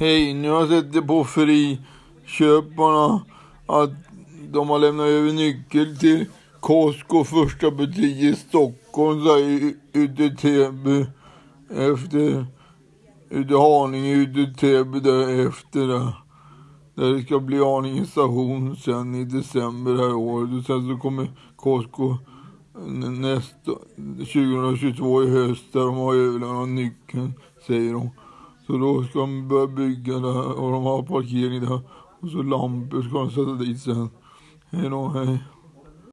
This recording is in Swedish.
Hej, nu har jag sett det på Friköparna att de har lämnat över nyckel till Costco första butik i Stockholm, så här, ute i Täby, efter, ute i Haninge, ute i Täby där efter där. Där det ska bli Haninge station sen i december här året och sen så kommer Costco nästa, 2022 i höst där de har överlämnat nyckeln, säger de. Så då ska de börja bygga där och de har parkering där. Och så lampor ska de sätta dit sen. Hej då, hej.